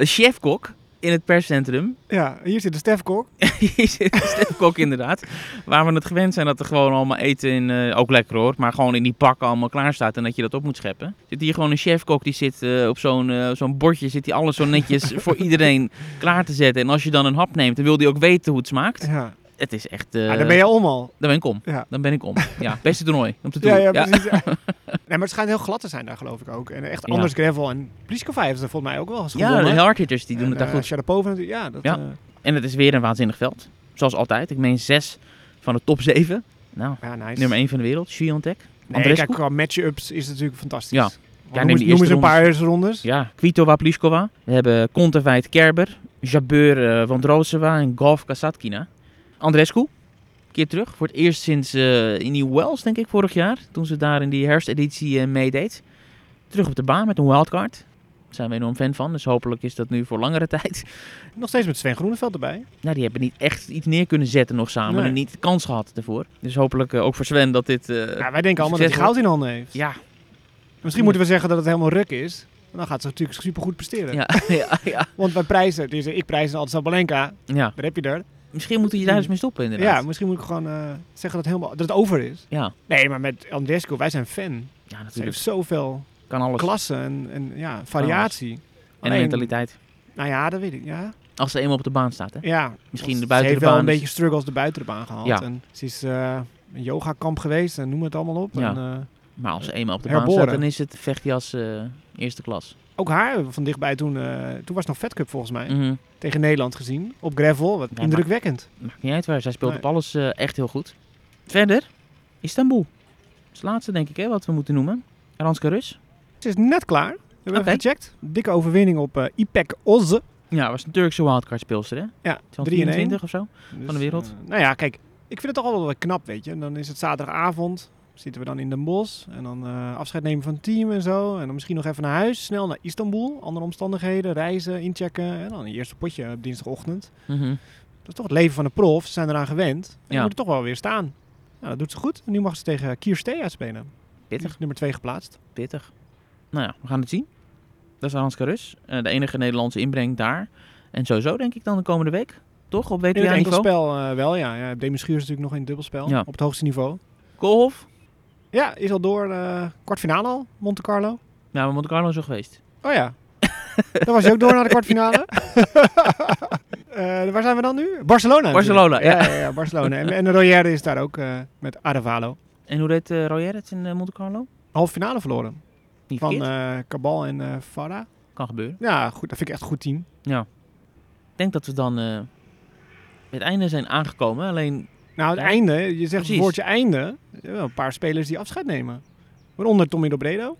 chefkok in het perscentrum. Ja, hier zit de Stef Kok. Hier zit een chefkok inderdaad. Waar we het gewend zijn dat er gewoon allemaal eten in, eh, ook lekker hoor, maar gewoon in die pakken allemaal klaar staat en dat je dat op moet scheppen. Zit hier gewoon een chefkok die zit eh, op zo'n eh, zo'n bordje, zit hij alles zo netjes voor iedereen klaar te zetten. En als je dan een hap neemt, dan wil hij ook weten hoe het smaakt. Ja. Het is echt... eh, ja, daar ben je om al. Dan ben ik om. Ja. Dan ben ik om. Ja, beste toernooi om te doen. Ja, ja, precies. ja. nee, maar het schijnt heel glad te zijn daar, geloof ik ook. En echt Ja. anders gravel. En Pliskova heeft er volgens mij ook wel eens Ja, gewonnen. de hardhitters die doen En, het daar eh, goed. Sharapova natuurlijk. Ja, dat, Ja. eh, En het is weer een waanzinnig veld. Zoals altijd. Ik meen zes van de top zeven. Nou, ja, nice. nummer één van de wereld. Swiatek. Nee, kijk, qua match-ups is het natuurlijk fantastisch. Ja. Ja, noem, eens een paar eerste rondes. Ja, Kvitova, Pliskova. We hebben Kontaveit, Kerber. Jabeur, uh, Van Drosova en Golf Kasatkina. Andrescu. Keer terug. Voor het eerst sinds eh, in New Wells, denk ik, vorig jaar. Toen ze daar in die herfsteditie eh, meedeed. Terug op de baan met een wildcard. Daar zijn we enorm fan van. Dus hopelijk is dat nu voor langere tijd. Nog steeds met Sven Groeneveld erbij. Nou, die hebben niet echt iets neer kunnen zetten nog samen. Nee. En niet de kans gehad ervoor. Dus hopelijk eh, ook voor Sven dat dit... Ja, wij denken allemaal dat hij goud in handen heeft. ja, Misschien moeten we zeggen dat het helemaal ruk is. Dan gaat ze natuurlijk supergoed presteren. ja, ja, ja, Want wij prijzen, dus ik prijs altijd Sabalenka. ja. Daar heb je er. Misschien moeten we daar eens mee stoppen Ja, inderdaad. misschien moet ik gewoon eh, zeggen dat het, helemaal, dat het over is. Ja, Nee, maar met Andrescu, wij zijn fan. ja Ze natuurlijk. heeft zoveel Kan alles. klassen en, en ja, variatie. En Alleen- mentaliteit. Nou ja, dat weet ik. Ja, Als ze eenmaal op de baan staat, hè? ja. Misschien de buiten Ze heeft wel een beetje struggles de buiten de baan gehad. Ja. En ze is eh, een yogakamp geweest en noem het allemaal op. Ja. En, eh, Maar als ze eenmaal op de baan staat, dan is het vechtjas eerste klas. Ook haar hebben we van dichtbij toen, eh, toen was het nog Fed Cup volgens mij, Mhm. tegen Nederland gezien. Op gravel, wat Ja, indrukwekkend. Maakt niet uit waar. Zij speelt Nee. op alles eh, echt heel goed. Verder, Istanbul. Dat is het laatste, denk ik, hè, wat we moeten noemen. Ranska Rus. Ze is net klaar. We hebben even gecheckt. Dikke overwinning op eh Ipek Oze. Ja, was een Turkse wildcard speelster, hè? Ja, 23 of zo. Dus, Van de wereld. eh, nou ja, kijk, ik vind het toch wel wel knap, weet je. En dan is het zaterdagavond, zitten we dan in Den Bosch. En dan eh, afscheid nemen van het team en zo. En dan misschien nog even naar huis, snel naar Istanbul. Andere omstandigheden, reizen, inchecken. En dan een eerste potje op dinsdagochtend. Mhm. Dat is toch het leven van de prof. Ze zijn eraan gewend. En Ja. je moet er toch wel weer staan. Nou, dat doet ze goed. En nu mag ze tegen Kierstee uitspelen. Die Pittig, nummer 2 geplaatst. pittig. Nou ja, we gaan het zien. Dat is Ranska Rus. Eh, de enige Nederlandse inbreng daar. En sowieso, denk ik, dan de komende week. Toch? Op In het WTA-niveau. enkelspel eh, wel, ja. ja Demis Schuurs is natuurlijk nog in het dubbelspel. Ja. Op het hoogste niveau. Koolhof. Ja, is al door eh kwartfinale al, Monte Carlo. Ja, maar Monte Carlo is al geweest. Oh ja. dan was je ook door naar de kwartfinale. Eh, waar zijn we dan nu? Barcelona. Barcelona, ja. ja. ja, Barcelona. En, en Royer is daar ook eh, met Arevalo. En hoe deed uh, Royer het in Monte Carlo? Halve finale verloren. Niet Van Cabal en Farah. kan gebeuren. Ja, goed. Dat vind ik echt een goed team. Ik denk dat we dan het einde zijn aangekomen. Alleen Nou, het Ja. einde, je zegt het Precies. woordje einde. Wel een paar spelers die afscheid nemen. Waaronder Tommy Robredo.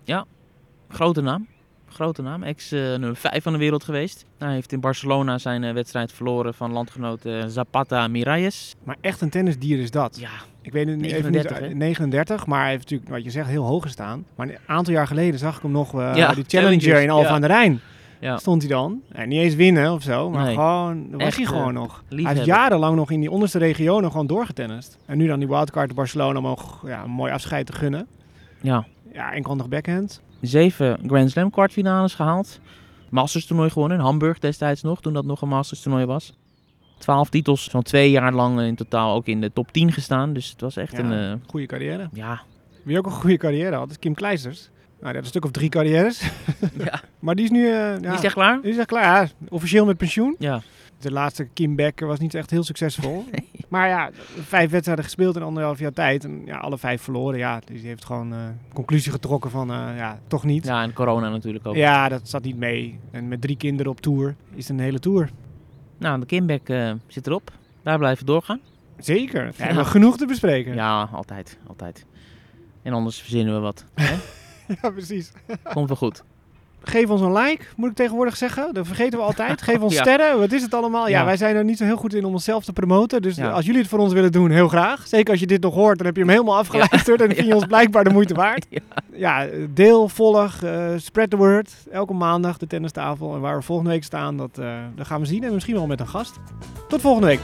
Grote naam. Grote naam. Ex eh, nummer 5 van de wereld geweest. Hij heeft in Barcelona zijn eh, wedstrijd verloren van landgenoot eh, Zapata Miralles. Maar echt een tennisdier is dat. Ja, Ik weet het niet, 39, even hè? niet, 39, maar hij heeft natuurlijk, wat je zegt, heel hoog gestaan. Maar een aantal jaar geleden zag ik hem nog, eh Ja, die Challenger in Alphen ja. aan de Rijn. Ja. Stond hij dan. En niet eens winnen of zo, maar Nee. gewoon, was Echt, hij eh, gewoon nog. Hij heeft jarenlang nog in die onderste regionen gewoon doorgetennist. En nu dan die wildcard Barcelona om ook ja, een mooi afscheid te gunnen. ja. Ja, enkelhandig backhand. Zeven Grand Slam kwartfinales gehaald. Masters toernooi gewonnen in Hamburg destijds nog, toen dat nog een Masters toernooi was. Twaalf titels, van twee jaar lang in totaal ook in de top 10 gestaan. Dus het was echt Ja. een, eh, Goede carrière. ja, Wie ook een goede carrière had, is Kim Kleisters. Nou, die had een stuk of drie carrières. ja. Maar die is nu... eh, ja, Die is echt klaar? die is echt klaar. Ja, officieel met pensioen. Ja. De laatste Kim Beck was niet echt heel succesvol. Maar ja, vijf wedstrijden gespeeld in anderhalf jaar tijd. En ja, alle vijf verloren. Ja, dus die heeft gewoon eh conclusie getrokken van, eh, ja, toch niet. Ja, en corona natuurlijk ook. Ja, dat zat niet mee. En met drie kinderen op tour is het een hele tour. Nou, de Kimbeck zit erop. Daar blijven we doorgaan. Zeker. We Ja. hebben genoeg te bespreken. Ja, altijd, altijd. En anders verzinnen we wat. Hè? Ja, precies. Komt wel goed. Geef ons een like, moet ik tegenwoordig zeggen. Dat vergeten we altijd. Geef ons Ja. sterren. Wat is het allemaal? Ja, Ja. wij zijn er niet zo heel goed in om onszelf te promoten. Dus als jullie het voor ons willen doen, heel graag. Zeker als je dit nog hoort, dan heb je hem helemaal afgeluisterd. En dan vind je ons blijkbaar de moeite waard. Ja. Deel, volg, eh, spread the word. Elke maandag de tennistafel. En waar we volgende week staan, dat, eh, dat gaan we zien. En misschien wel met een gast. Tot volgende week.